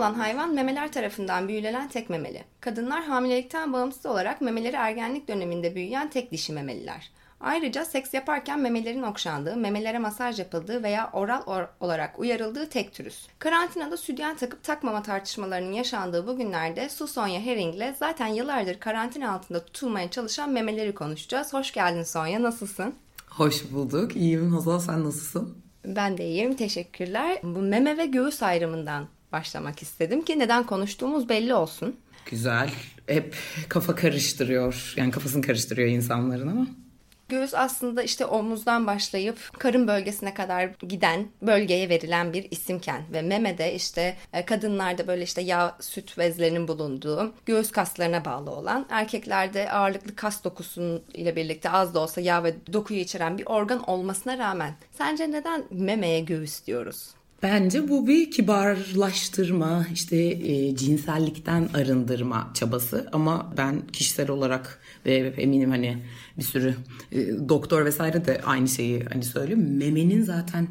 Olan hayvan memeler tarafından büyülenen tek memeli. Kadınlar hamilelikten bağımsız olarak memeleri ergenlik döneminde büyüyen tek dişi memeliler. Ayrıca seks yaparken memelerin okşandığı, memelere masaj yapıldığı veya oral or- olarak uyarıldığı tek türüz. Karantinada sütyen takıp takmama tartışmalarının yaşandığı bu günlerde Su Sonya Herring'le zaten yıllardır karantina altında tutulmaya çalışan memeleri konuşacağız. Hoş geldin Sonya, nasılsın? Hoş bulduk. İyiyim Hazal sen nasılsın? Ben de iyiyim, teşekkürler. Bu meme ve göğüs ayrımından başlamak istedim ki neden konuştuğumuz belli olsun. Güzel. Hep kafa karıştırıyor. Yani kafasını karıştırıyor insanların ama. Göğüs aslında işte omuzdan başlayıp karın bölgesine kadar giden bölgeye verilen bir isimken ve meme de işte e, kadınlarda böyle işte yağ süt bezlerinin bulunduğu göğüs kaslarına bağlı olan erkeklerde ağırlıklı kas dokusunun ile birlikte az da olsa yağ ve dokuyu içeren bir organ olmasına rağmen sence neden memeye göğüs diyoruz? Bence bu bir kibarlaştırma, işte e, cinsellikten arındırma çabası ama ben kişisel olarak ve eminim hani bir sürü e, doktor vesaire de aynı şeyi hani söylüyor. Memenin zaten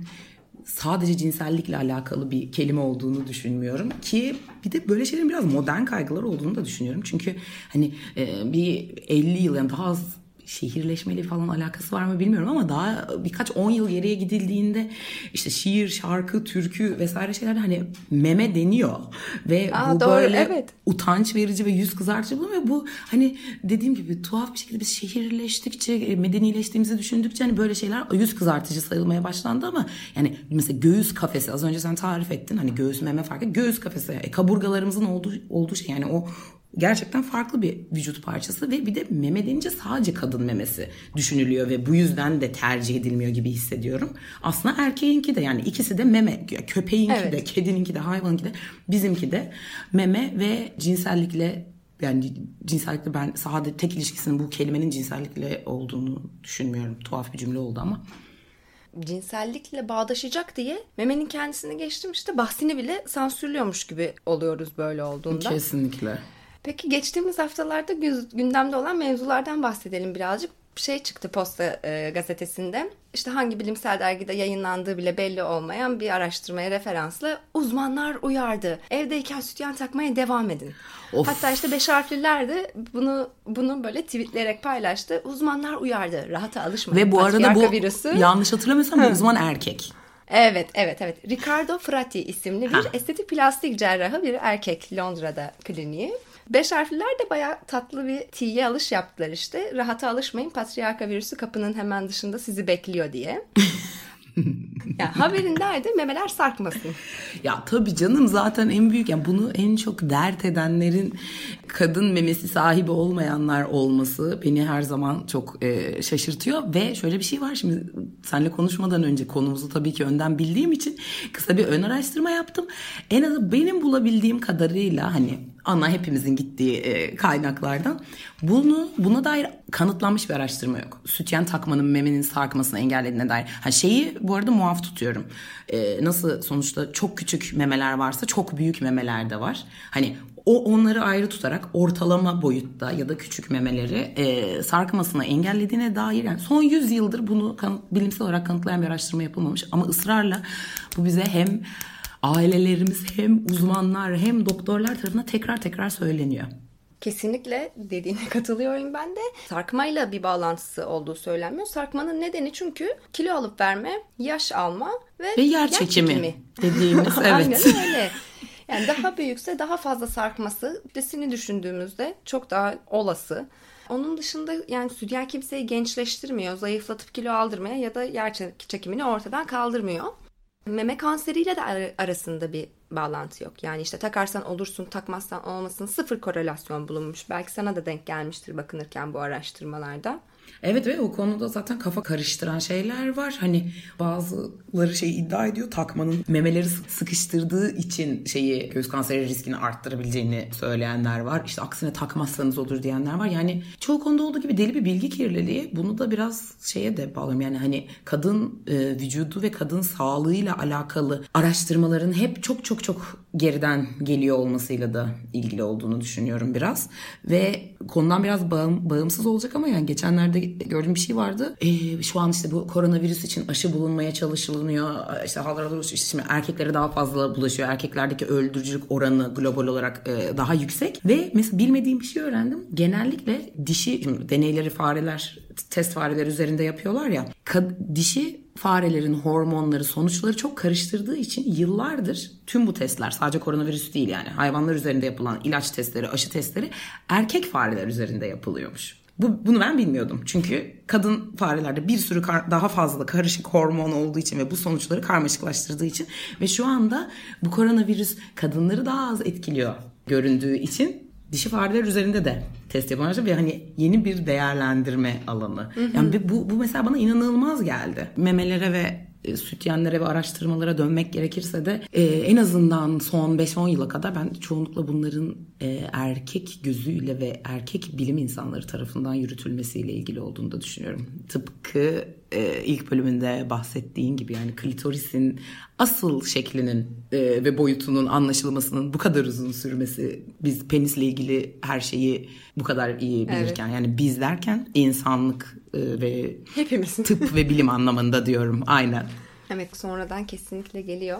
sadece cinsellikle alakalı bir kelime olduğunu düşünmüyorum ki bir de böyle şeylerin biraz modern kaygılar olduğunu da düşünüyorum. Çünkü hani e, bir 50 yıl yani daha az şehirleşmeyle falan alakası var mı bilmiyorum ama daha birkaç on yıl geriye gidildiğinde işte şiir, şarkı, türkü vesaire şeylerde hani meme deniyor ve Aa, bu doğru, böyle evet. utanç verici ve yüz kızartıcı bulunuyor. Bu hani dediğim gibi tuhaf bir şekilde biz şehirleştikçe, e, medenileştiğimizi düşündükçe hani böyle şeyler yüz kızartıcı sayılmaya başlandı ama yani mesela göğüs kafesi az önce sen tarif ettin hani göğüs meme farkı göğüs kafesi e, kaburgalarımızın olduğu olduğu şey yani o gerçekten farklı bir vücut parçası ve bir de meme denince sadece kadın memesi düşünülüyor ve bu yüzden de tercih edilmiyor gibi hissediyorum. Aslında erkeğinki de yani ikisi de meme. Köpeğinki Evet. de, kedininki de, hayvanınki de, bizimki de meme ve cinsellikle yani cinsellikle ben sadece tek ilişkisinin bu kelimenin cinsellikle olduğunu düşünmüyorum. Tuhaf bir cümle oldu ama. cinsellikle bağdaşacak diye memenin kendisini geçtim işte bahsini bile sansürlüyormuş gibi oluyoruz böyle olduğunda. Kesinlikle. Peki geçtiğimiz haftalarda gündemde olan mevzulardan bahsedelim birazcık. Bir şey çıktı Posta e, gazetesinde. İşte hangi bilimsel dergide yayınlandığı bile belli olmayan bir araştırmaya referansla uzmanlar uyardı. Evdeyken sütyen takmaya devam edin. Of. Hatta işte beş harfliler de bunu bunu böyle tweetleyerek paylaştı. Uzmanlar uyardı. Rahata alışmayın. Ve bu arada bu virüsü. yanlış hatırlamıyorsam bu uzman erkek. Evet, evet, evet. Ricardo Frati isimli bir Ha. estetik plastik cerrahı bir erkek Londra'da kliniği. Beş harfliler de bayağı tatlı bir tiye alış yaptılar işte. Rahata alışmayın patriarka virüsü kapının hemen dışında sizi bekliyor diye. yani haberin derdi memeler sarkmasın. Ya tabii canım zaten en büyük yani bunu en çok dert edenlerin kadın memesi sahibi olmayanlar olması beni her zaman çok e, şaşırtıyor ve şöyle bir şey var şimdi seninle konuşmadan önce konumuzu tabii ki önden bildiğim için kısa bir ön araştırma yaptım. En az benim bulabildiğim kadarıyla hani ana hepimizin gittiği e, kaynaklardan bunu buna dair kanıtlanmış bir araştırma yok. Sütyen takmanın memenin sarkmasını engellediğine dair. Ha şeyi bu arada muaf tutuyorum. E, nasıl sonuçta çok küçük memeler varsa çok büyük memeler de var. Hani o onları ayrı tutarak ortalama boyutta ya da küçük memeleri e, sarkmasını engellediğine dair yani son 100 yıldır bunu kanıt- bilimsel olarak kanıtlayan bir araştırma yapılmamış ama ısrarla bu bize hem ailelerimiz hem uzmanlar hem doktorlar tarafından tekrar tekrar söyleniyor. Kesinlikle dediğine katılıyorum ben de. Sarkmayla bir bağlantısı olduğu söylenmiyor. Sarkmanın nedeni çünkü kilo alıp verme, yaş alma ve, Ve yer çekimi, dediğimiz evet. Aynen öyle. Yani daha büyükse daha fazla sarkması, ötesini düşündüğümüzde çok daha olası. Onun dışında yani sütyen kimseyi gençleştirmiyor, zayıflatıp kilo aldırmaya ya da yer çekimini ortadan kaldırmıyor. Meme kanseriyle de arasında bir bağlantı yok. Yani işte takarsan olursun, takmazsan olmasın sıfır korelasyon bulunmuş. Belki sana da denk gelmiştir bakınırken bu araştırmalarda. Evet ve o konuda zaten kafa karıştıran şeyler var. Hani bazıları şey iddia ediyor takmanın memeleri sıkıştırdığı için şeyi göğüs kanseri riskini arttırabileceğini söyleyenler var. İşte aksine takmazsanız olur diyenler var. Yani çoğu konuda olduğu gibi deli bir bilgi kirliliği. Bunu da biraz şeye de bağlıyorum. Yani hani kadın e, vücudu ve kadın sağlığıyla alakalı araştırmaların hep çok çok çok geriden geliyor olmasıyla da ilgili olduğunu düşünüyorum biraz. Ve konudan biraz bağım, bağımsız olacak ama yani geçenlerde gördüğüm bir şey vardı. Ee, şu an işte bu koronavirüs için aşı bulunmaya çalışılıyor. İşte haldır işte şimdi erkeklere daha fazla bulaşıyor. Erkeklerdeki öldürücülük oranı global olarak e, daha yüksek. Ve mesela bilmediğim bir şey öğrendim. Genellikle dişi deneyleri fareler test fareler üzerinde yapıyorlar ya. Dişi farelerin hormonları, sonuçları çok karıştırdığı için yıllardır tüm bu testler sadece koronavirüs değil yani hayvanlar üzerinde yapılan ilaç testleri, aşı testleri erkek fareler üzerinde yapılıyormuş. Bu, bunu ben bilmiyordum. Çünkü kadın farelerde bir sürü kar, daha fazla karışık hormon olduğu için ve bu sonuçları karmaşıklaştırdığı için ve şu anda bu koronavirüs kadınları daha az etkiliyor göründüğü için dişi fareler üzerinde de test yapılmıştı ve hani yeni bir değerlendirme alanı. Hı hı. Yani bu, bu mesela bana inanılmaz geldi. Memelere ve e, sütyenlere ve araştırmalara dönmek gerekirse de e, en azından son 5-10 yıla kadar ben çoğunlukla bunların e, erkek gözüyle ve erkek bilim insanları tarafından yürütülmesiyle ilgili olduğunu da düşünüyorum. Tıpkı e, ilk bölümünde bahsettiğin gibi yani klitorisin asıl şeklinin e, ve boyutunun anlaşılmasının bu kadar uzun sürmesi biz penisle ilgili her şeyi bu kadar iyi bilirken evet. yani biz derken insanlık e, ve hepimizin tıp ve bilim anlamında diyorum aynen. Evet sonradan kesinlikle geliyor.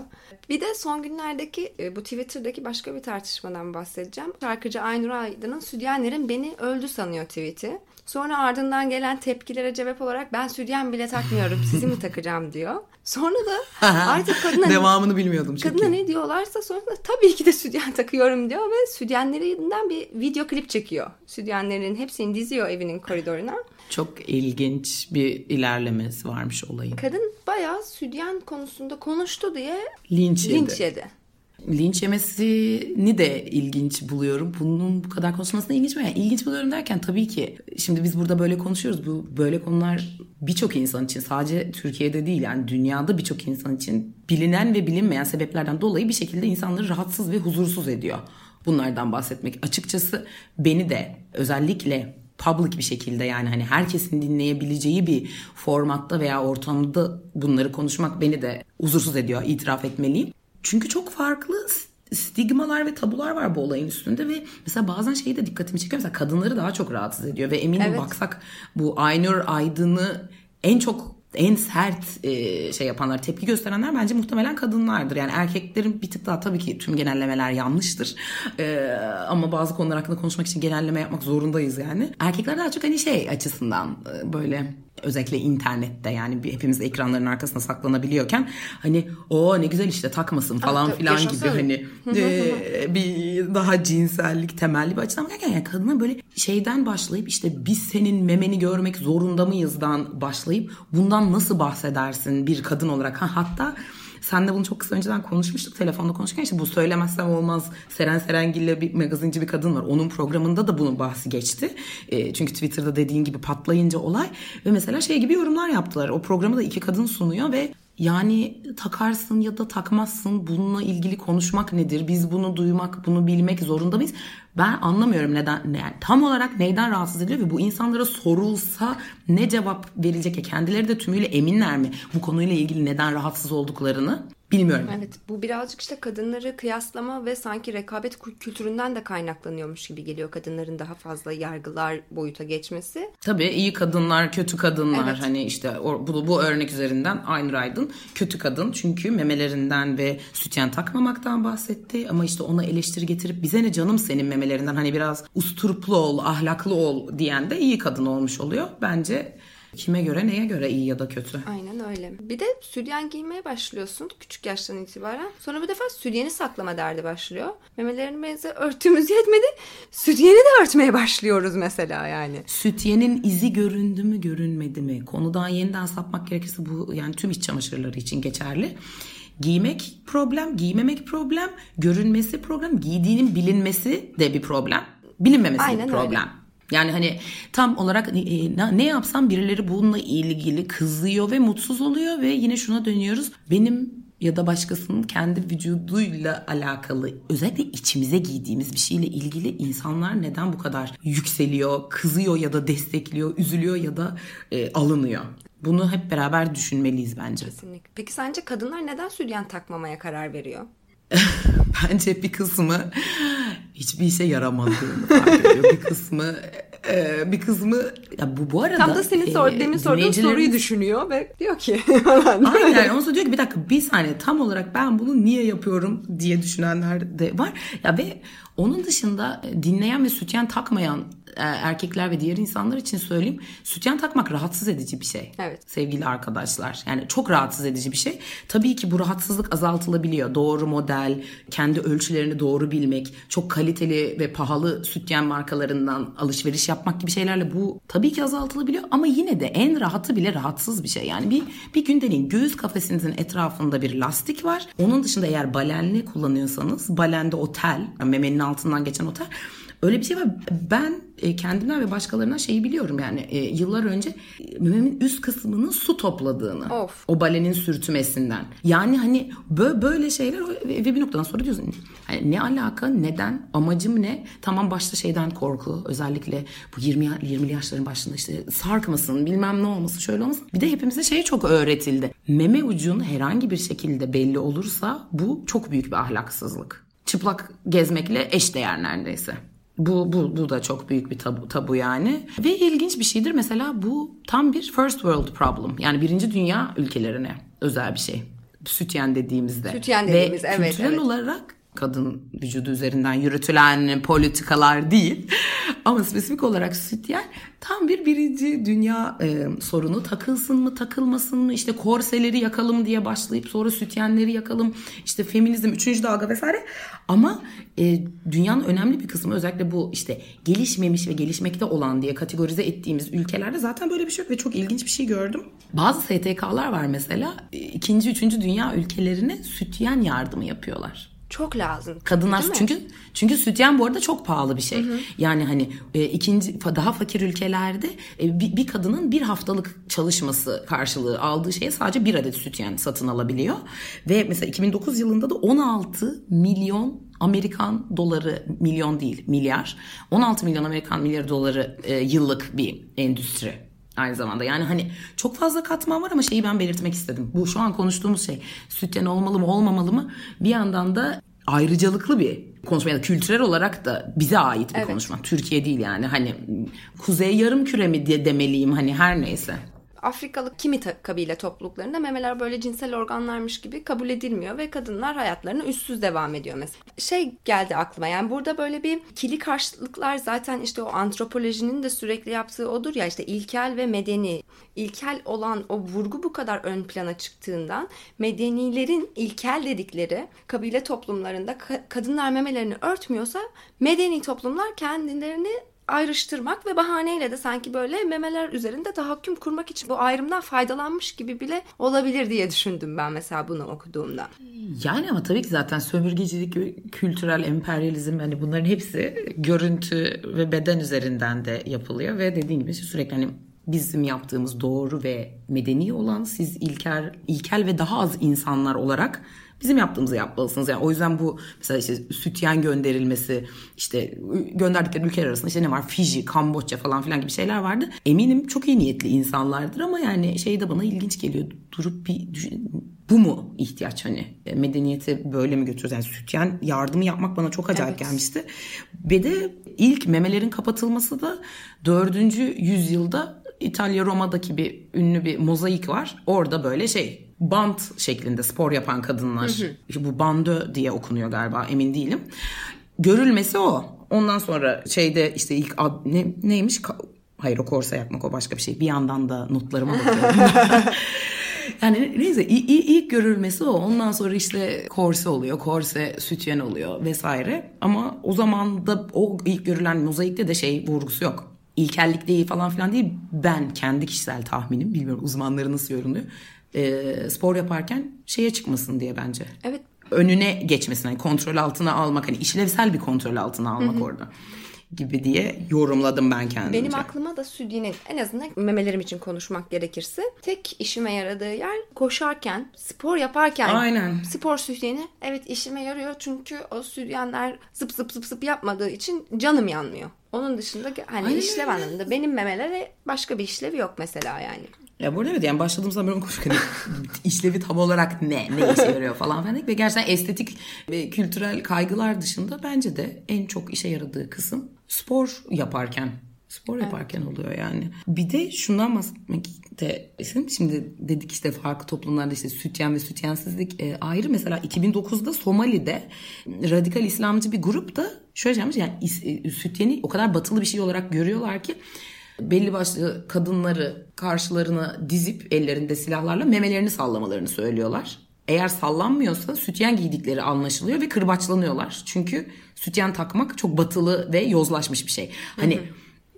Bir de son günlerdeki e, bu Twitter'daki başka bir tartışmadan bahsedeceğim. Şarkıcı Aynur Aydın'ın Südyenlerin beni öldü sanıyor tweet'i. Sonra ardından gelen tepkilere cevap olarak ben südyen bile takmıyorum sizi mi takacağım diyor. Sonra da artık kadına devamını bilmiyordum çünkü. Kadına ne diyorlarsa sonra da tabii ki de südyen takıyorum diyor ve südyenlerinden bir video klip çekiyor. Südyenlerin hepsini diziyor evinin koridoruna. Çok ilginç bir ilerlemesi varmış olayın. Kadın bayağı südyen konusunda konuştu diye linç yedi. Linç yedi. Linç yemesini de ilginç buluyorum. Bunun bu kadar konuşmasını ilginç mi? Yani ilginç buluyorum derken tabii ki şimdi biz burada böyle konuşuyoruz. Bu böyle konular birçok insan için sadece Türkiye'de değil yani dünyada birçok insan için bilinen ve bilinmeyen sebeplerden dolayı bir şekilde insanları rahatsız ve huzursuz ediyor. Bunlardan bahsetmek açıkçası beni de özellikle public bir şekilde yani hani herkesin dinleyebileceği bir formatta veya ortamda bunları konuşmak beni de huzursuz ediyor itiraf etmeliyim. Çünkü çok farklı stigmalar ve tabular var bu olayın üstünde ve mesela bazen şeyi de dikkatimi çekiyor. Mesela kadınları daha çok rahatsız ediyor ve eminim evet. baksak bu Aynur Aydın'ı en çok en sert e, şey yapanlar, tepki gösterenler bence muhtemelen kadınlardır. Yani erkeklerin bir tık daha tabii ki tüm genellemeler yanlıştır. E, ama bazı konular hakkında konuşmak için genelleme yapmak zorundayız yani. Erkekler daha çok hani şey açısından e, böyle özellikle internette yani hepimiz ekranların arkasına saklanabiliyorken hani o ne güzel işte takmasın falan ah, filan gibi hani e, bir daha cinsellik temelli bir açıdan bakarken yani kadına böyle şeyden başlayıp işte biz senin memeni görmek zorunda mıyızdan başlayıp bundan nasıl bahsedersin bir kadın olarak? Ha hatta sen de bunu çok kısa önceden konuşmuştuk telefonda konuşurken işte bu söylemezsem olmaz Seren Serengil'le bir magazinci bir kadın var. Onun programında da bunun bahsi geçti. E, çünkü Twitter'da dediğin gibi patlayınca olay ve mesela şey gibi yorumlar yaptılar. O programı da iki kadın sunuyor ve yani takarsın ya da takmazsın bununla ilgili konuşmak nedir? Biz bunu duymak, bunu bilmek zorunda mıyız? Ben anlamıyorum neden, yani tam olarak neyden rahatsız ediliyor ve bu insanlara sorulsa ne cevap verilecek ya kendileri de tümüyle eminler mi bu konuyla ilgili neden rahatsız olduklarını? Bilmiyorum. Evet bu birazcık işte kadınları kıyaslama ve sanki rekabet kültüründen de kaynaklanıyormuş gibi geliyor kadınların daha fazla yargılar boyuta geçmesi. Tabii iyi kadınlar, kötü kadınlar evet. hani işte bu, bu örnek üzerinden Aynur Aydın kötü kadın çünkü memelerinden ve sütyen takmamaktan bahsetti ama işte ona eleştiri getirip bize ne canım senin memelerinden hani biraz usturuplu ol, ahlaklı ol diyen de iyi kadın olmuş oluyor. Bence Kime göre neye göre iyi ya da kötü. Aynen öyle. Bir de sütyen giymeye başlıyorsun küçük yaştan itibaren. Sonra bu defa sütyeni saklama derdi başlıyor. Memelerimizi örtüğümüz yetmedi. Sütyeni de örtmeye başlıyoruz mesela yani. Sütyenin izi göründü mü görünmedi mi? Konudan yeniden sapmak gerekirse bu yani tüm iç çamaşırları için geçerli. Giymek problem, giymemek problem, görünmesi problem, giydiğinin bilinmesi de bir problem. Bilinmemesi Aynen bir öyle. Yani hani tam olarak e, ne- ne yapsam birileri bununla ilgili kızıyor ve mutsuz oluyor ve yine şuna dönüyoruz. Benim ya da başkasının kendi vücuduyla alakalı özellikle içimize giydiğimiz bir şeyle ilgili insanlar neden bu kadar yükseliyor, kızıyor ya da destekliyor, üzülüyor ya da e, alınıyor. Bunu hep beraber düşünmeliyiz bence. Kesinlikle. Peki sence kadınlar neden sütyen takmamaya karar veriyor? Bence bir kısmı hiçbir işe yaramadığını fark ediyor. Bir kısmı e, bir kısmı ya bu bu arada Tam da senin sor, e, demin sorduğun soruyu düşünüyor ve diyor ki. Aynen ondan sonra diyor ki bir dakika bir saniye tam olarak ben bunu niye yapıyorum diye düşünenler de var. Ya ve onun dışında e, dinleyen ve sütyen takmayan e, erkekler ve diğer insanlar için söyleyeyim. Sütyen takmak rahatsız edici bir şey. Evet. Sevgili arkadaşlar. Yani çok rahatsız edici bir şey. Tabii ki bu rahatsızlık azaltılabiliyor. Doğru model, kendi ölçülerini doğru bilmek, çok kaliteli ve pahalı sütyen markalarından alışveriş yapmak gibi şeylerle bu tabii ki azaltılabiliyor ama yine de en rahatı bile rahatsız bir şey. Yani bir bir gün deneyin göğüs kafesinizin etrafında bir lastik var. Onun dışında eğer balenli kullanıyorsanız balende o tel, memenin altından geçen o tel Öyle bir şey var. Ben e, kendimden ve başkalarından şeyi biliyorum yani e, yıllar önce mememin üst kısmının su topladığını. Of. O balenin sürtmesinden. Yani hani böyle, şeyler ve, bir noktadan sonra diyorsun hani ne alaka, neden, amacım ne? Tamam başta şeyden korku özellikle bu 20 ya- 20'li yaşların başında işte sarkmasın, bilmem ne olmasın, şöyle olmasın. Bir de hepimize şey çok öğretildi. Meme ucun herhangi bir şekilde belli olursa bu çok büyük bir ahlaksızlık. Çıplak gezmekle eşdeğer neredeyse. Bu, bu, bu da çok büyük bir tabu, tabu yani. Ve ilginç bir şeydir mesela bu tam bir first world problem. Yani birinci dünya ülkelerine özel bir şey. Sütyen dediğimizde. Sütyen dediğimiz, Ve evet, kültürel evet. olarak kadın vücudu üzerinden yürütülen politikalar değil. Ama spesifik olarak sütyen tam bir birinci dünya e, sorunu. Takılsın mı takılmasın mı işte korseleri yakalım diye başlayıp sonra sütyenleri yakalım. işte feminizm üçüncü dalga vesaire. Ama e, dünyanın önemli bir kısmı özellikle bu işte gelişmemiş ve gelişmekte olan diye kategorize ettiğimiz ülkelerde zaten böyle bir şey yok ve çok ilginç bir şey gördüm. Bazı STK'lar var mesela ikinci, üçüncü dünya ülkelerine sütyen yardımı yapıyorlar. Çok lazım. Kadınlar Değil mi? çünkü çünkü sütyen bu arada çok pahalı bir şey. Yani hani e, ikinci daha fakir ülkelerde e, bir, bir kadının bir haftalık çalışması karşılığı aldığı şeye sadece bir adet sütyen satın alabiliyor. Ve mesela 2009 yılında da 16 milyon Amerikan doları milyon değil milyar 16 milyon Amerikan milyar doları e, yıllık bir endüstri aynı zamanda. Yani hani çok fazla katman var ama şeyi ben belirtmek istedim. Bu şu an konuştuğumuz şey sütyen olmalı mı olmamalı mı? Bir yandan da ayrıcalıklı bir konuşma ya da kültürel olarak da bize ait bir Evet. konuşma. Türkiye değil yani hani kuzey yarım küre mi diye demeliyim hani her neyse. Afrikalı kimi kabile topluluklarında memeler böyle cinsel organlarmış gibi kabul edilmiyor ve kadınlar hayatlarına üstsüz devam ediyor mesela. Şey geldi aklıma yani burada böyle bir ikili karşılıklar zaten işte o antropolojinin de sürekli yaptığı odur ya işte ilkel ve medeni. İlkel olan o vurgu bu kadar ön plana çıktığından medenilerin ilkel dedikleri kabile toplumlarında ka- kadınlar memelerini örtmüyorsa medeni toplumlar kendilerini ayrıştırmak ve bahaneyle de sanki böyle memeler üzerinde tahakküm kurmak için bu ayrımdan faydalanmış gibi bile olabilir diye düşündüm ben mesela bunu okuduğumda. Yani ama tabii ki zaten sömürgecilik, kültürel emperyalizm hani bunların hepsi görüntü ve beden üzerinden de yapılıyor ve dediğim gibi sürekli hani bizim yaptığımız doğru ve medeni olan siz ilkel, ilkel ve daha az insanlar olarak bizim yaptığımızı yapmalısınız. Yani o yüzden bu mesela işte sütyen gönderilmesi işte gönderdikleri ülkeler arasında işte ne var Fiji, Kamboçya falan filan gibi şeyler vardı. Eminim çok iyi niyetli insanlardır ama yani şey de bana ilginç geliyor. Durup bir düşün, bu mu ihtiyaç hani E, medeniyeti böyle mi götürüyoruz? Yani sütyen yardımı yapmak bana çok acayip Evet. gelmişti. Ve de ilk memelerin kapatılması da 4. yüzyılda İtalya Roma'daki bir ünlü bir mozaik var. Orada böyle şey bant şeklinde spor yapan kadınlar. İşte bu bandö diye okunuyor galiba emin değilim. Görülmesi o. Ondan sonra şeyde işte ilk ad, ne, neymiş Ka- Hayır o korse yapmak o başka bir şey. Bir yandan da notlarıma bakıyorum. yani neyse ilk, ilk görülmesi o. Ondan sonra işte korse oluyor. Korse sütyen oluyor vesaire. Ama o zaman da o ilk görülen mozaikte de şey vurgusu yok. İlkellik değil falan filan değil. Ben kendi kişisel tahminim bilmiyorum uzmanları nasıl yorumluyor. Ee, spor yaparken şeye çıkmasın diye bence. Evet Önüne geçmesin. Hani kontrol altına almak. Hani işlevsel bir kontrol altına almak orada gibi diye yorumladım ben kendimce. Benim aklıma da sütyenin en azından memelerim için konuşmak gerekirse tek işime yaradığı yer koşarken, spor yaparken Aynen. spor sütyeni evet işime yarıyor çünkü o sütyenler zıp zıp zıp zıp yapmadığı için canım yanmıyor. Onun dışında hani Aynen işlev anlamında benim memelere başka bir işlevi yok mesela yani. Ya bu arada evet yani başladığım zaman ben konuşurken işlevi tam olarak ne, ne işe yarıyor falan dedik ve gerçekten estetik ve kültürel kaygılar dışında bence de en çok işe yaradığı kısım spor yaparken. Spor yaparken oluyor yani. Bir de şundan bahsetmek de. Şimdi dedik işte farklı toplumlarda işte sütyen ve sütyensizlik e, ayrı. Mesela 2009'da Somali'de radikal İslamcı bir grup da şöyle yapmış. Yani e, sütyeni o kadar batılı bir şey olarak görüyorlar ki belli başlı kadınları karşılarına dizip ellerinde silahlarla memelerini sallamalarını söylüyorlar. Eğer sallanmıyorsa sütyen giydikleri anlaşılıyor ve kırbaçlanıyorlar. Çünkü sütyen takmak çok batılı ve yozlaşmış bir şey. Hani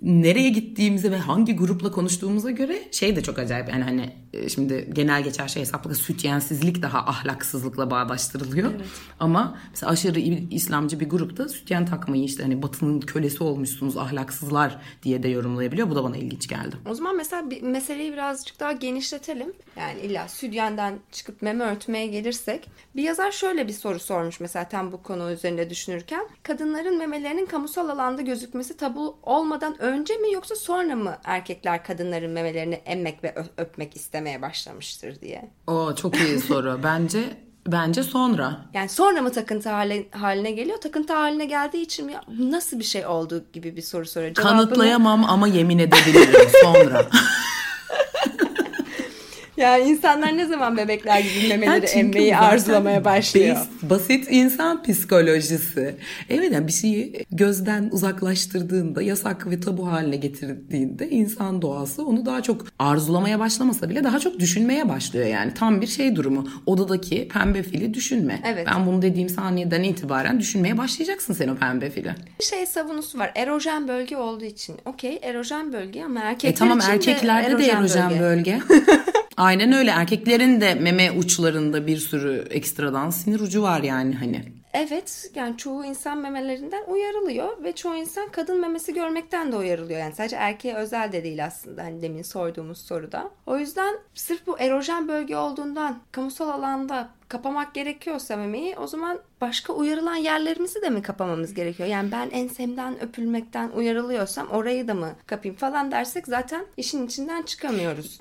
nereye gittiğimize ve hangi grupla konuştuğumuza göre şey de çok acayip. Yani hani e, şimdi genel geçer şey hesapla sütyensizlik daha ahlaksızlıkla bağdaştırılıyor. Ama mesela aşırı İslamcı bir grupta sütyen takmayı işte hani batının kölesi olmuşsunuz ahlaksızlar diye de yorumlayabiliyor. Bu da bana ilginç geldi. O zaman mesela bir meseleyi birazcık daha genişletelim. Yani illa sütyenden çıkıp meme örtmeye gelirsek. Bir yazar şöyle bir soru sormuş mesela tam bu konu üzerinde düşünürken. Kadınların memelerinin kamusal alanda gözükmesi tabu olmadan önce mi yoksa sonra mı erkekler kadınların memelerini emmek ve öpmek istemeye başlamıştır diye. O çok iyi soru. Bence bence sonra. Yani sonra mı takıntı hale, haline geliyor? Takıntı haline geldiği için mi? Nasıl bir şey oldu gibi bir soru. Cevabını- Kanıtlayamam ama yemin edebilirim sonra. Yani insanlar ne zaman bebekler gibi memeleri Ya çünkü emmeyi arzulamaya başlıyor? bas- basit insan psikolojisi. Evet yani bir şeyi gözden uzaklaştırdığında, yasak ve tabu haline getirdiğinde insan doğası onu daha çok arzulamaya başlamasa bile daha çok düşünmeye başlıyor yani. Tam bir şey durumu. Odadaki pembe fili düşünme. Evet. Ben bunu dediğim saniyeden itibaren düşünmeye başlayacaksın sen o pembe fili. Bir şey savunusu var. Erojen bölge olduğu için. Okey erojen bölge ama erkekler E tamam için de erkeklerde de erojen bölge. Aynen öyle. Erkeklerin de meme uçlarında bir sürü ekstradan sinir ucu var yani hani. Evet yani çoğu insan memelerinden uyarılıyor ve çoğu insan kadın memesi görmekten de uyarılıyor. Yani sadece erkeğe özel de değil aslında hani demin sorduğumuz soruda. O yüzden sırf bu erojen bölge olduğundan kamusal alanda kapamak gerekiyorsa memeyi o zaman başka uyarılan yerlerimizi de mi kapamamız gerekiyor? Yani ben ensemden öpülmekten uyarılıyorsam orayı da mı kapayım falan dersek zaten işin içinden çıkamıyoruz.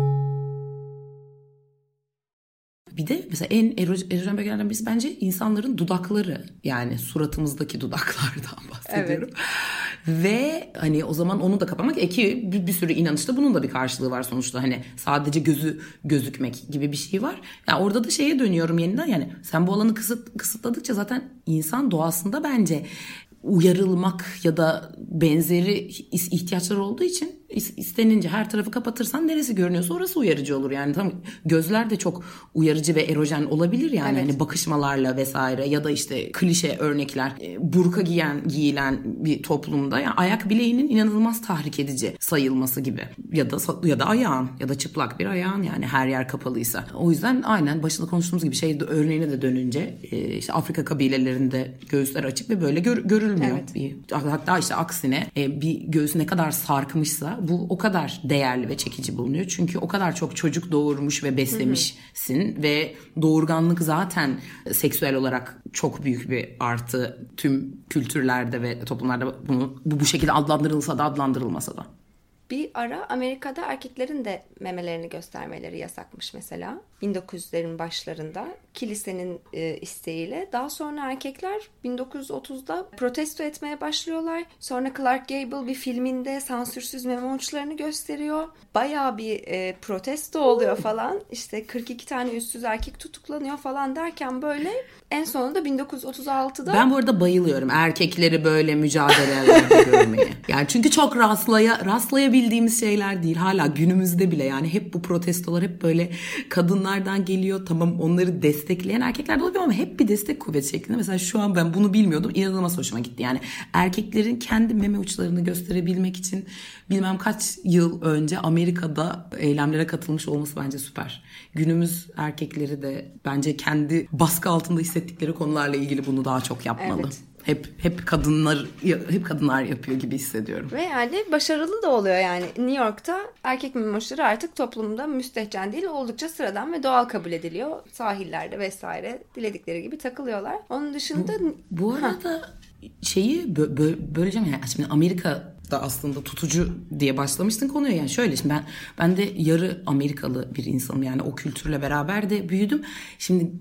Bir de mesela en ero- erojen bölgelerden birisi bence insanların dudakları. Yani suratımızdaki dudaklardan bahsediyorum. Ve hani o zaman onu da kapamak e ki bir, bir sürü inanışta bunun da bir karşılığı var sonuçta. Hani sadece gözü gözükmek gibi bir şey var. Yani orada da şeye dönüyorum yeniden yani sen bu alanı kısıt, kısıtladıkça zaten insan doğasında bence uyarılmak ya da benzeri ihtiyaçlar olduğu için istenince her tarafı kapatırsan neresi görünüyorsa orası uyarıcı olur. Yani tam gözler de çok uyarıcı ve erojen olabilir yani evet. hani bakışmalarla vesaire ya da işte klişe örnekler e, burka giyen giyilen bir toplumda yani ayak bileğinin inanılmaz tahrik edici sayılması gibi ya da ya da ayağın ya da çıplak bir ayağın yani her yer kapalıysa. O yüzden aynen başında konuştuğumuz gibi şey örneğine de dönünce e, işte Afrika kabilelerinde göğüsler açık ve böyle gör, görülmüyor. Evet. Bir, hatta işte aksine e, bir göğüs ne kadar sarkmışsa bu o kadar değerli ve çekici bulunuyor. Çünkü o kadar çok çocuk doğurmuş ve beslemişsin hı hı. ve doğurganlık zaten seksüel olarak çok büyük bir artı tüm kültürlerde ve toplumlarda bunu bu, bu şekilde adlandırılsa da adlandırılmasa da. Bir ara Amerika'da erkeklerin de memelerini göstermeleri yasakmış mesela. 1900'lerin başlarında kilisenin e, isteğiyle. Daha sonra erkekler 1930'da protesto etmeye başlıyorlar. Sonra Clark Gable bir filminde sansürsüz meme uçlarını gösteriyor. Bayağı bir e, protesto oluyor falan. İşte 42 tane üstsüz erkek tutuklanıyor falan derken böyle en sonunda 1936'da... Ben bu arada bayılıyorum erkekleri böyle mücadelelerde görmeye. Yani çünkü çok rastlaya, rastlayabildiğimiz şeyler değil. Hala günümüzde bile yani hep bu protestolar hep böyle kadınlardan geliyor. Tamam onları destekleyen erkekler de oluyor ama hep bir destek kuvvet şeklinde. Mesela şu an ben bunu bilmiyordum. İnanılmaz hoşuma gitti. Yani erkeklerin kendi meme uçlarını gösterebilmek için bilmem kaç yıl önce Amerika'da eylemlere katılmış olması bence süper. Günümüz erkekleri de bence kendi baskı altında hissettikleri konularla ilgili bunu daha çok yapmalı. Evet. Hep hep kadınlar hep kadınlar yapıyor gibi hissediyorum. Ve yani başarılı da oluyor yani. New York'ta erkek memoşları artık toplumda müstehcen değil oldukça sıradan ve doğal kabul ediliyor. Sahillerde vesaire diledikleri gibi takılıyorlar. Onun dışında bu, bu arada ha. şeyi bö- bö- böleceğim yani şimdi Amerika da aslında tutucu diye başlamıştın konuya. Yani şöyle şimdi ben ben de yarı Amerikalı bir insanım yani o kültürle beraber de büyüdüm. Şimdi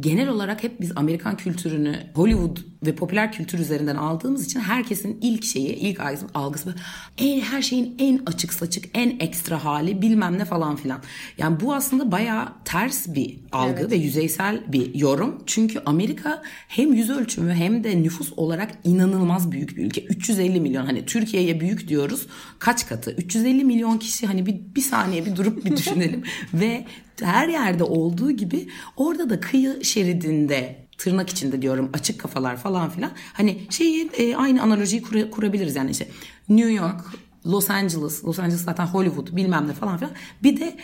genel olarak hep biz Amerikan kültürünü Hollywood ve popüler kültür üzerinden aldığımız için herkesin ilk şeyi, ilk algısı en, her şeyin en açık saçık, en ekstra hali bilmem ne falan filan. Yani bu aslında bayağı ters bir algı evet. ve yüzeysel bir yorum. Çünkü Amerika hem yüz ölçümü hem de nüfus olarak inanılmaz büyük bir ülke. 350 milyon hani Türkiye'ye büyük diyoruz. Kaç katı? 350 milyon kişi hani bir, bir saniye bir durup bir düşünelim. ve her yerde olduğu gibi orada da kıyı şeridinde tırnak içinde diyorum açık kafalar falan filan. Hani şeyi e, aynı analojiyi kur, kurabiliriz yani işte New York, Los Angeles, Los Angeles zaten Hollywood bilmem ne falan filan. Bir de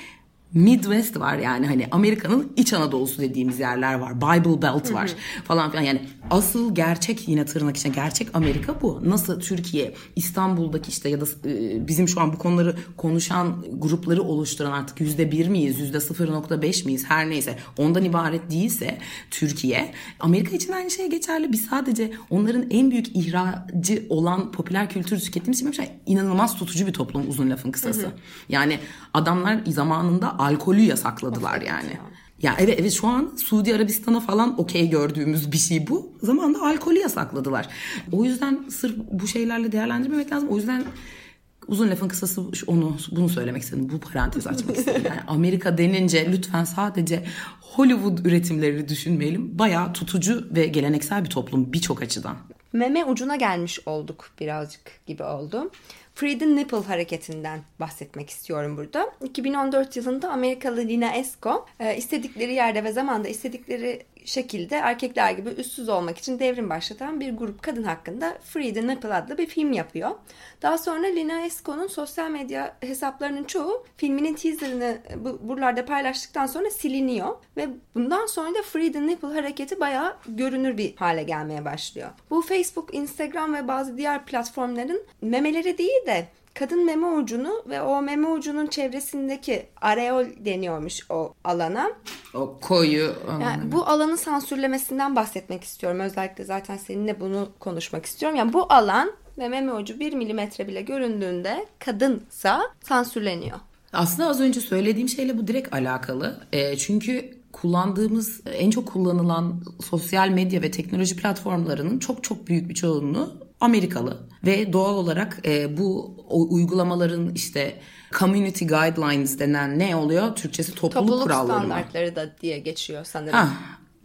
Midwest var yani hani Amerika'nın iç Anadolu'su dediğimiz yerler var. Bible Belt var falan filan. Yani asıl gerçek yine tırnak içinde gerçek Amerika bu. Nasıl Türkiye İstanbul'daki işte ya da e, bizim şu an bu konuları konuşan grupları oluşturan artık yüzde bir miyiz yüzde 0.5 miyiz her neyse ondan ibaret değilse Türkiye Amerika için aynı şey geçerli. Biz sadece onların en büyük ihracı olan popüler kültür tükettiğimiz için şey, inanılmaz tutucu bir toplum uzun lafın kısası. Yani adamlar zamanında alkolü yasakladılar of, yani. Ya. Ya evet evet şu an Suudi Arabistan'a falan okey gördüğümüz bir şey bu. Zamanında alkolü yasakladılar. O yüzden sırf bu şeylerle değerlendirmemek lazım. O yüzden uzun lafın kısası onu bunu söylemek istedim. Bu parantez açmak istedim. Yani Amerika denince lütfen sadece Hollywood üretimleri düşünmeyelim. Bayağı tutucu ve geleneksel bir toplum birçok açıdan. Meme ucuna gelmiş olduk birazcık gibi oldu. Free the Nipple hareketinden bahsetmek istiyorum burada. 2014 yılında Amerikalı Lina Esko e, istedikleri yerde ve zamanda istedikleri şekilde erkekler gibi üstsüz olmak için devrim başlatan bir grup kadın hakkında Free the Nipple adlı bir film yapıyor. Daha sonra Lina Esko'nun sosyal medya hesaplarının çoğu filminin teaserını bu, buralarda paylaştıktan sonra siliniyor ve bundan sonra da Free the Nipple hareketi bayağı görünür bir hale gelmeye başlıyor. Bu Facebook, Instagram ve bazı diğer platformların memeleri değil de kadın meme ucunu ve o meme ucunun çevresindeki areol deniyormuş o alana. O koyu. Yani bu alanı sansürlemesinden bahsetmek istiyorum. Özellikle zaten seninle bunu konuşmak istiyorum. Yani bu alan ve meme ucu bir milimetre bile göründüğünde kadınsa sansürleniyor. Aslında az önce söylediğim şeyle bu direkt alakalı. E, çünkü kullandığımız en çok kullanılan sosyal medya ve teknoloji platformlarının çok çok büyük bir çoğunluğu Amerikalı ve doğal olarak e, bu uygulamaların işte community guidelines denen ne oluyor? Türkçesi topluluk, topluluk kuralları standartları da diye geçiyor sanırım. Ha,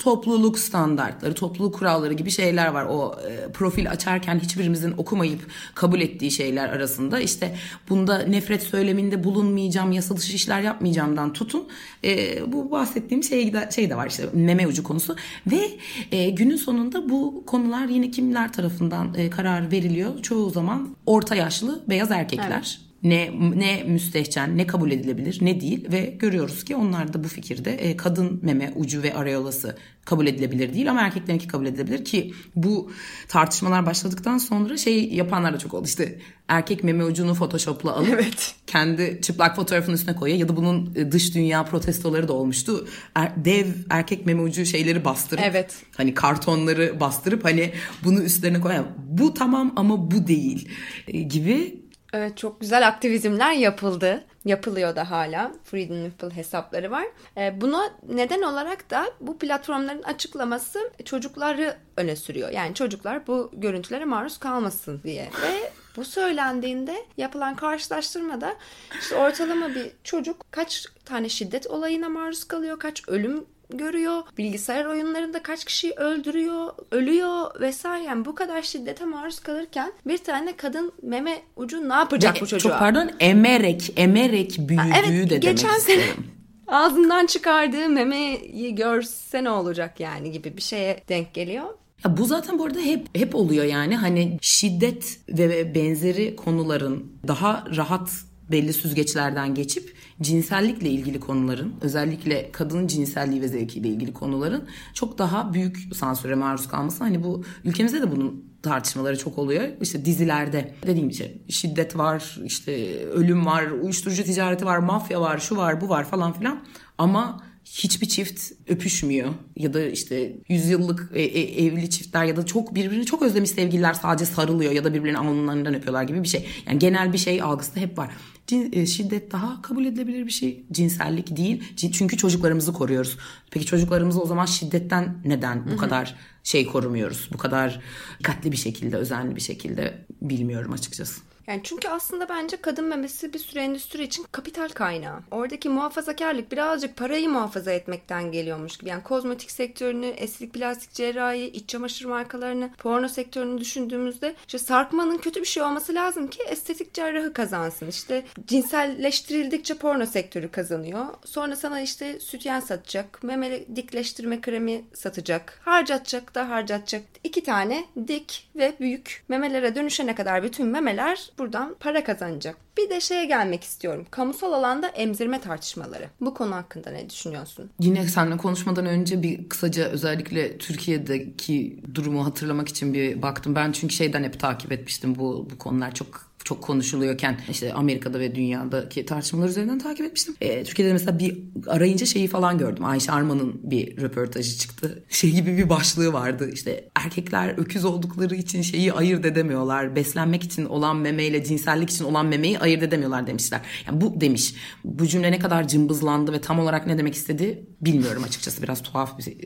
topluluk standartları, topluluk kuralları gibi şeyler var. O e, profil açarken hiçbirimizin okumayıp kabul ettiği şeyler arasında işte bunda nefret söyleminde bulunmayacağım, yasa dışı işler yapmayacağımdan tutun. E, bu bahsettiğim şey şey de var işte meme ucu konusu ve e, günün sonunda bu konular yine kimler tarafından e, karar veriliyor? Çoğu zaman orta yaşlı beyaz erkekler. Evet ne ne müstehcen ne kabul edilebilir ne değil ve görüyoruz ki onlar da bu fikirde e, kadın meme ucu ve areolası kabul edilebilir değil ama erkeklerinki kabul edilebilir ki bu tartışmalar başladıktan sonra şey yapanlar da çok oldu işte erkek meme ucunu photoshopla alıp evet. kendi çıplak fotoğrafının üstüne koyuyor ya da bunun e, dış dünya protestoları da olmuştu er, dev erkek meme ucu şeyleri bastırıp evet. hani kartonları bastırıp hani bunu üstlerine koyan bu tamam ama bu değil e, gibi Evet çok güzel aktivizmler yapıldı. Yapılıyor da hala. Freedom Nipple hesapları var. E, buna neden olarak da bu platformların açıklaması çocukları öne sürüyor. Yani çocuklar bu görüntülere maruz kalmasın diye. Ve bu söylendiğinde yapılan karşılaştırmada işte ortalama bir çocuk kaç tane şiddet olayına maruz kalıyor, kaç ölüm görüyor. Bilgisayar oyunlarında kaç kişi öldürüyor, ölüyor vesaire. Yani bu kadar şiddete maruz kalırken bir tane kadın meme ucu ne yapacak Ve, bu çocuğa? Çok pardon emerek, emerek büyüdüğü evet, de geçen demek sene ağzından çıkardığı memeyi görse ne olacak yani gibi bir şeye denk geliyor. Ya bu zaten bu arada hep hep oluyor yani hani şiddet ve benzeri konuların daha rahat belli süzgeçlerden geçip cinsellikle ilgili konuların özellikle kadının cinselliği ve zevkiyle ilgili konuların çok daha büyük sansüre maruz kalması. Hani bu ülkemizde de bunun tartışmaları çok oluyor. İşte dizilerde dediğim gibi şiddet var, işte ölüm var, uyuşturucu ticareti var, mafya var, şu var, bu var falan filan. Ama hiçbir çift öpüşmüyor ya da işte yüzyıllık e, e, evli çiftler ya da çok birbirini çok özlemiş sevgililer sadece sarılıyor ya da birbirinin alnlarından öpüyorlar gibi bir şey. Yani genel bir şey algısı da hep var. E, şiddet daha kabul edilebilir bir şey. Cinsellik değil. Çünkü çocuklarımızı koruyoruz. Peki çocuklarımızı o zaman şiddetten neden bu Hı-hı. kadar şey korumuyoruz? Bu kadar dikkatli bir şekilde, özenli bir şekilde bilmiyorum açıkçası. Yani çünkü aslında bence kadın memesi bir süre endüstri için kapital kaynağı. Oradaki muhafazakarlık birazcık parayı muhafaza etmekten geliyormuş gibi. Yani kozmetik sektörünü, estetik plastik cerrahi, iç çamaşır markalarını, porno sektörünü düşündüğümüzde işte sarkmanın kötü bir şey olması lazım ki estetik cerrahı kazansın. İşte cinselleştirildikçe porno sektörü kazanıyor. Sonra sana işte sütyen satacak, meme dikleştirme kremi satacak, harcatacak da harcatacak. İki tane dik ve büyük memelere dönüşene kadar bütün memeler buradan para kazanacak. Bir de şeye gelmek istiyorum. Kamusal alanda emzirme tartışmaları. Bu konu hakkında ne düşünüyorsun? Yine seninle konuşmadan önce bir kısaca özellikle Türkiye'deki durumu hatırlamak için bir baktım. Ben çünkü şeyden hep takip etmiştim bu bu konular çok çok konuşuluyorken işte Amerika'da ve dünyadaki tartışmalar üzerinden takip etmiştim. E, Türkiye'de mesela bir arayınca şeyi falan gördüm. Ayşe Arman'ın bir röportajı çıktı. Şey gibi bir başlığı vardı. İşte erkekler öküz oldukları için şeyi ayırt edemiyorlar. Beslenmek için olan memeyle cinsellik için olan memeyi ayırt edemiyorlar demişler. Yani bu demiş. Bu cümle ne kadar cımbızlandı ve tam olarak ne demek istedi bilmiyorum açıkçası. Biraz tuhaf bir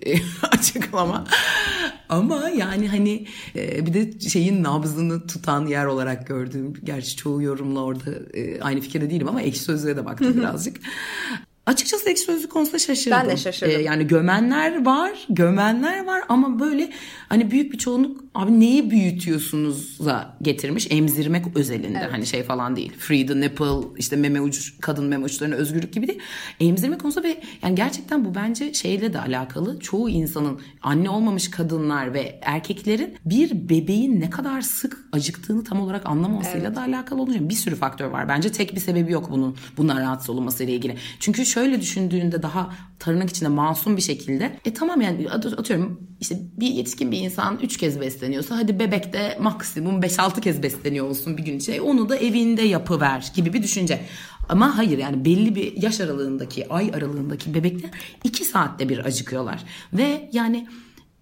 açıklama. Ama yani hani e, bir de şeyin nabzını tutan yer olarak gördüğüm gerçi çoğu yorumla orada e, aynı fikirde değilim ama ekşi sözlüğe de baktım birazcık. Açıkçası ekşi sözlük konusunda şaşırdım. Ben de şaşırdım. Ee, yani gömenler var, gömenler var ama böyle hani büyük bir çoğunluk abi neyi büyütüyorsunuz'a getirmiş emzirmek özelinde. Evet. Hani şey falan değil. Free the nipple, işte meme ucu, kadın meme uçlarına özgürlük gibi değil. Emzirme konusu ve yani gerçekten bu bence şeyle de alakalı. Çoğu insanın anne olmamış kadınlar ve erkeklerin bir bebeğin ne kadar sık acıktığını tam olarak anlamamasıyla evet. da alakalı olacak. Bir sürü faktör var. Bence tek bir sebebi yok bunun bundan rahatsız olunması ile ilgili. Çünkü şöyle düşündüğünde daha tırnak içinde masum bir şekilde e tamam yani atıyorum işte bir yetişkin bir insan 3 kez besleniyorsa hadi bebek de maksimum 5-6 kez besleniyor olsun bir gün içinde. Onu da evinde yapıver gibi bir düşünce. Ama hayır yani belli bir yaş aralığındaki, ay aralığındaki bebekler 2 saatte bir acıkıyorlar. Ve yani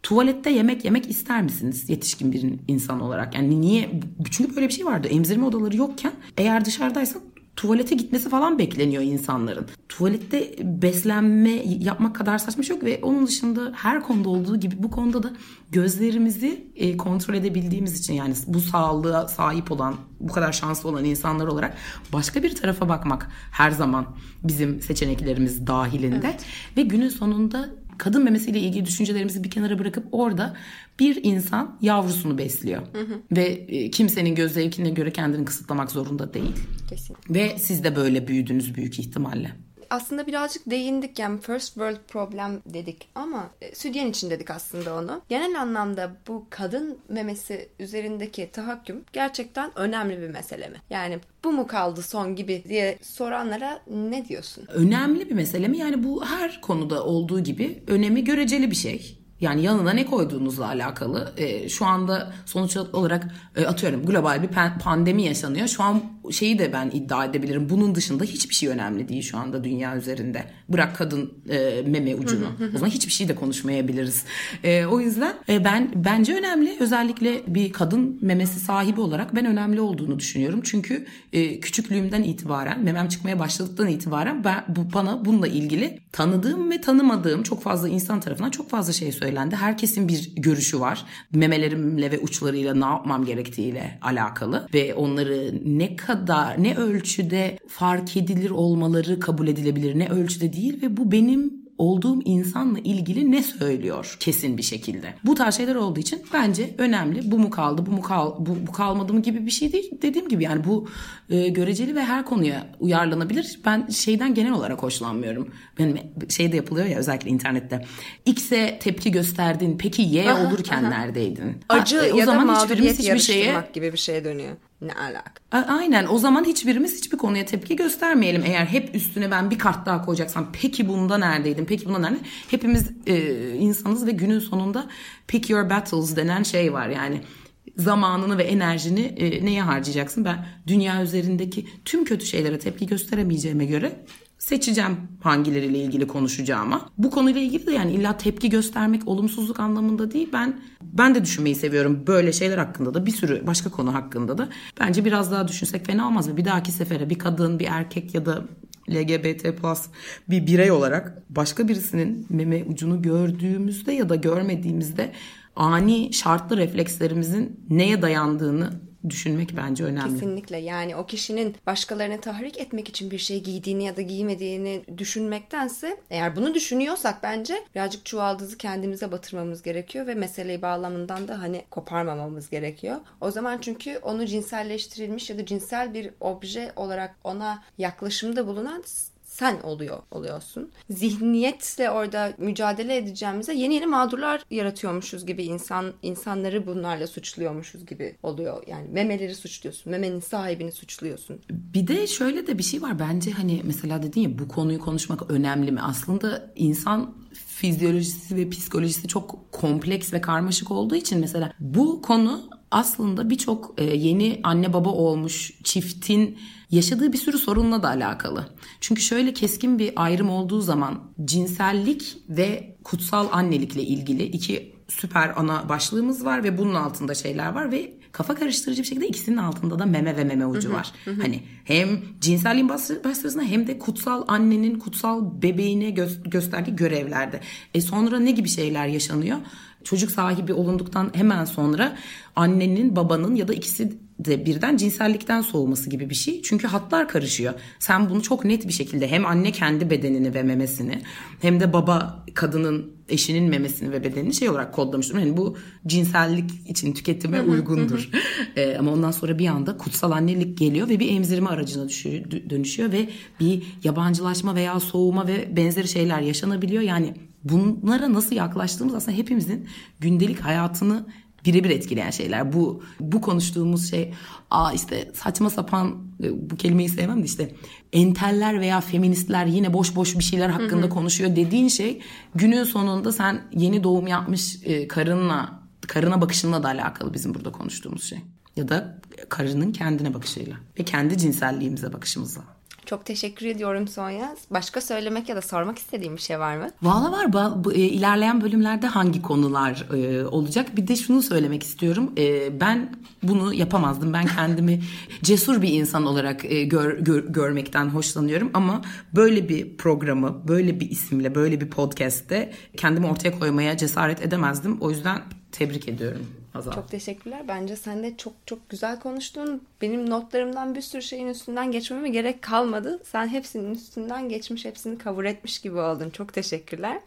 tuvalette yemek yemek ister misiniz yetişkin bir insan olarak? Yani niye? Çünkü böyle bir şey vardı. Emzirme odaları yokken eğer dışarıdaysan tuvalete gitmesi falan bekleniyor insanların. Tuvalette beslenme yapmak kadar saçma şey yok ve onun dışında her konuda olduğu gibi bu konuda da gözlerimizi e, kontrol edebildiğimiz için yani bu sağlığa sahip olan bu kadar şanslı olan insanlar olarak başka bir tarafa bakmak her zaman bizim seçeneklerimiz dahilinde evet. ve günün sonunda kadın memesiyle ilgili düşüncelerimizi bir kenara bırakıp orada bir insan yavrusunu besliyor. Ve e, kimsenin göz zevkine göre kendini kısıtlamak zorunda değil. Kesinlikle. Ve siz de böyle büyüdünüz büyük ihtimalle. Aslında birazcık değindik yani first world problem dedik ama e, sütyen için dedik aslında onu. Genel anlamda bu kadın memesi üzerindeki tahakküm gerçekten önemli bir mesele mi? Yani bu mu kaldı son gibi diye soranlara ne diyorsun? Önemli bir mesele mi? Yani bu her konuda olduğu gibi önemi göreceli bir şey. Yani yanına ne koyduğunuzla alakalı. E, şu anda sonuç olarak e, atıyorum global bir pan- pandemi yaşanıyor. Şu an şeyi de ben iddia edebilirim. Bunun dışında hiçbir şey önemli değil şu anda dünya üzerinde. Bırak kadın e, meme ucunu. o zaman hiçbir şey de konuşmayabiliriz. E, o yüzden e, ben bence önemli. Özellikle bir kadın memesi sahibi olarak ben önemli olduğunu düşünüyorum. Çünkü e, küçüklüğümden itibaren, memem çıkmaya başladıktan itibaren ben bu bana bununla ilgili tanıdığım ve tanımadığım çok fazla insan tarafından çok fazla şey söylendi. Herkesin bir görüşü var. Memelerimle ve uçlarıyla ne yapmam gerektiğiyle alakalı ve onları ne kadar ne ölçüde fark edilir olmaları kabul edilebilir ne ölçüde değil ve bu benim olduğum insanla ilgili ne söylüyor kesin bir şekilde. Bu tarz şeyler olduğu için bence önemli. Bu mu kaldı, bu mu kal, bu, bu kalmadı mı gibi bir şey değil. Dediğim gibi yani bu e, göreceli ve her konuya uyarlanabilir. Ben şeyden genel olarak hoşlanmıyorum. Benim şeyde yapılıyor ya özellikle internette. X'e tepki gösterdin. Peki Y olurken neredeydin? Acı Ha, e, ya da hiçbirimiz hiçbir şeye gibi bir şeye dönüyor. Ne alaka? Aynen o zaman hiçbirimiz hiçbir konuya tepki göstermeyelim. Eğer hep üstüne ben bir kart daha koyacaksam peki bunda neredeydin peki bunda nerede? Hepimiz e, insanız ve günün sonunda pick your battles denen şey var yani. Zamanını ve enerjini e, neye harcayacaksın? Ben dünya üzerindeki tüm kötü şeylere tepki gösteremeyeceğime göre seçeceğim hangileriyle ilgili konuşacağıma. Bu konuyla ilgili de yani illa tepki göstermek olumsuzluk anlamında değil. Ben ben de düşünmeyi seviyorum böyle şeyler hakkında da bir sürü başka konu hakkında da. Bence biraz daha düşünsek fena olmaz mı? Bir dahaki sefere bir kadın, bir erkek ya da LGBT plus bir birey olarak başka birisinin meme ucunu gördüğümüzde ya da görmediğimizde ani şartlı reflekslerimizin neye dayandığını düşünmek bence önemli. Kesinlikle yani o kişinin başkalarını tahrik etmek için bir şey giydiğini ya da giymediğini düşünmektense eğer bunu düşünüyorsak bence birazcık çuvaldızı kendimize batırmamız gerekiyor ve meseleyi bağlamından da hani koparmamamız gerekiyor. O zaman çünkü onu cinselleştirilmiş ya da cinsel bir obje olarak ona yaklaşımda bulunan sen oluyor oluyorsun. Zihniyetle orada mücadele edeceğimize yeni yeni mağdurlar yaratıyormuşuz gibi insan insanları bunlarla suçluyormuşuz gibi oluyor. Yani memeleri suçluyorsun. Memenin sahibini suçluyorsun. Bir de şöyle de bir şey var bence hani mesela dedin ya bu konuyu konuşmak önemli mi? Aslında insan fizyolojisi ve psikolojisi çok kompleks ve karmaşık olduğu için mesela bu konu aslında birçok e, yeni anne baba olmuş çiftin yaşadığı bir sürü sorunla da alakalı. Çünkü şöyle keskin bir ayrım olduğu zaman cinsellik ve kutsal annelikle ilgili iki süper ana başlığımız var ve bunun altında şeyler var ve kafa karıştırıcı bir şekilde ikisinin altında da meme ve meme ucu var. Hani hem cinselliğin başlarında hem de kutsal annenin kutsal bebeğine gö- gösterdiği görevlerde. E sonra ne gibi şeyler yaşanıyor? Çocuk sahibi olunduktan hemen sonra annenin, babanın ya da ikisi de birden cinsellikten soğuması gibi bir şey. Çünkü hatlar karışıyor. Sen bunu çok net bir şekilde hem anne kendi bedenini ve memesini hem de baba kadının eşinin memesini ve bedenini şey olarak kodlamıştır. Yani bu cinsellik için tüketime uygundur. ee, ama ondan sonra bir anda kutsal annelik geliyor ve bir emzirme aracına düşüyor, dönüşüyor ve bir yabancılaşma veya soğuma ve benzeri şeyler yaşanabiliyor. Yani bunlara nasıl yaklaştığımız aslında hepimizin gündelik hayatını birebir etkileyen şeyler. Bu bu konuştuğumuz şey aa işte saçma sapan bu kelimeyi sevmem de işte enteller veya feministler yine boş boş bir şeyler hakkında konuşuyor dediğin şey günün sonunda sen yeni doğum yapmış karınla karına bakışınla da alakalı bizim burada konuştuğumuz şey. Ya da karının kendine bakışıyla ve kendi cinselliğimize bakışımızla. Çok teşekkür ediyorum Sonya. Başka söylemek ya da sormak istediğim bir şey var mı? Valla var. Bu, bu, e, ilerleyen bölümlerde hangi konular e, olacak? Bir de şunu söylemek istiyorum. E, ben bunu yapamazdım. Ben kendimi cesur bir insan olarak e, gör, gör, görmekten hoşlanıyorum. Ama böyle bir programı, böyle bir isimle, böyle bir podcast'te kendimi ortaya koymaya cesaret edemezdim. O yüzden tebrik ediyorum. Hazal. Çok teşekkürler. Bence sen de çok çok güzel konuştun. Benim notlarımdan bir sürü şeyin üstünden geçmeme gerek kalmadı. Sen hepsinin üstünden geçmiş, hepsini kabul etmiş gibi oldun. Çok teşekkürler.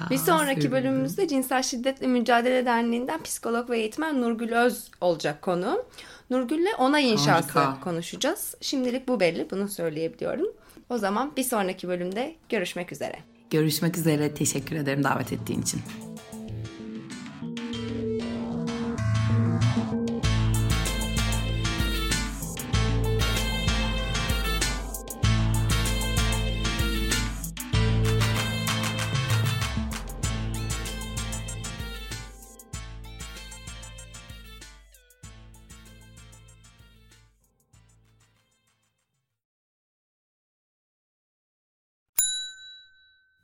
Aa, bir sonraki sevindim. bölümümüzde Cinsel Şiddetle Mücadele Derneği'nden psikolog ve eğitmen Nurgül Öz olacak konu. Nurgül'le onay inşası Harika. konuşacağız. Şimdilik bu belli. Bunu söyleyebiliyorum. O zaman bir sonraki bölümde görüşmek üzere. Görüşmek üzere. Teşekkür ederim davet ettiğin için.